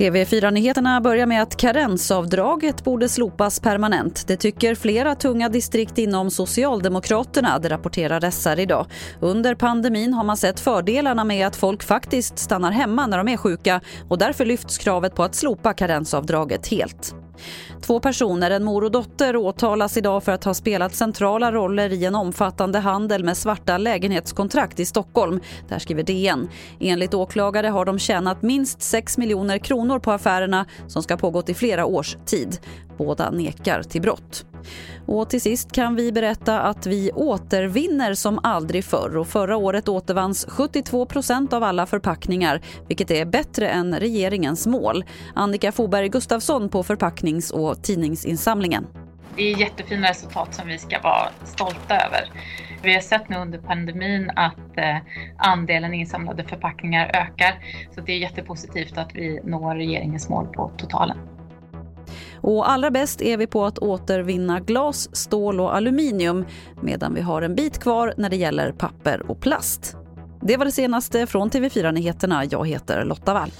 TV4-nyheterna börjar med att karensavdraget borde slopas permanent. Det tycker flera tunga distrikt inom Socialdemokraterna, det rapporterar SR idag. Under pandemin har man sett fördelarna med att folk faktiskt stannar hemma när de är sjuka och därför lyfts kravet på att slopa karensavdraget helt. Två personer, en mor och dotter, åtalas idag för att ha spelat centrala roller i en omfattande handel med svarta lägenhetskontrakt i Stockholm. Där skriver DN. Enligt åklagare har de tjänat minst 6 miljoner kronor på affärerna som ska ha pågått i flera års tid. Båda nekar till brott. Och till sist kan vi berätta att vi återvinner som aldrig förr och förra året återvanns 72% av alla förpackningar vilket är bättre än regeringens mål. Annika Foberg Gustafsson på förpacknings och tidningsinsamlingen. Det är jättefina resultat som vi ska vara stolta över. Vi har sett nu under pandemin att eh, andelen insamlade förpackningar ökar så det är jättepositivt att vi når regeringens mål på totalen. Och allra bäst är vi på att återvinna glas, stål och aluminium medan vi har en bit kvar när det gäller papper och plast. Det var det senaste från TV4 Nyheterna. Jag heter Lotta Wall.